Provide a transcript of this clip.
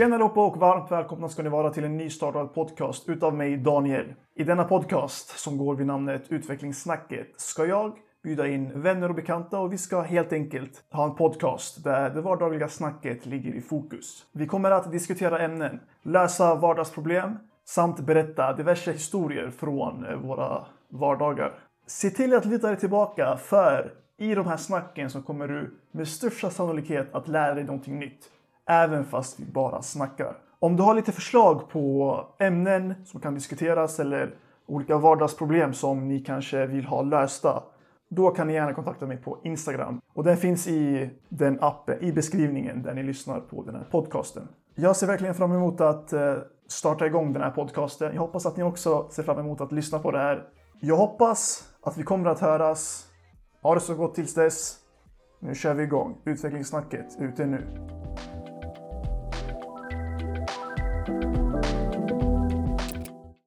Tjena allihopa och varmt välkomna ska ni vara till en nystartad podcast utav mig Daniel. I denna podcast som går vid namnet Utvecklingssnacket ska jag bjuda in vänner och bekanta och vi ska helt enkelt ha en podcast där det vardagliga snacket ligger i fokus. Vi kommer att diskutera ämnen, lösa vardagsproblem samt berätta diverse historier från våra vardagar. Se till att luta dig tillbaka för i de här snacken så kommer du med största sannolikhet att lära dig någonting nytt. Även fast vi bara snackar. Om du har lite förslag på ämnen som kan diskuteras eller olika vardagsproblem som ni kanske vill ha lösta. Då kan ni gärna kontakta mig på Instagram. Och den finns i den appen, i beskrivningen där ni lyssnar på den här podcasten. Jag ser verkligen fram emot att eh, starta igång den här podcasten. Jag hoppas att ni också ser fram emot att lyssna på det här. Jag hoppas att vi kommer att höras. Ha det så gott tills dess. Nu kör vi igång. Utvecklingssnacket ute nu.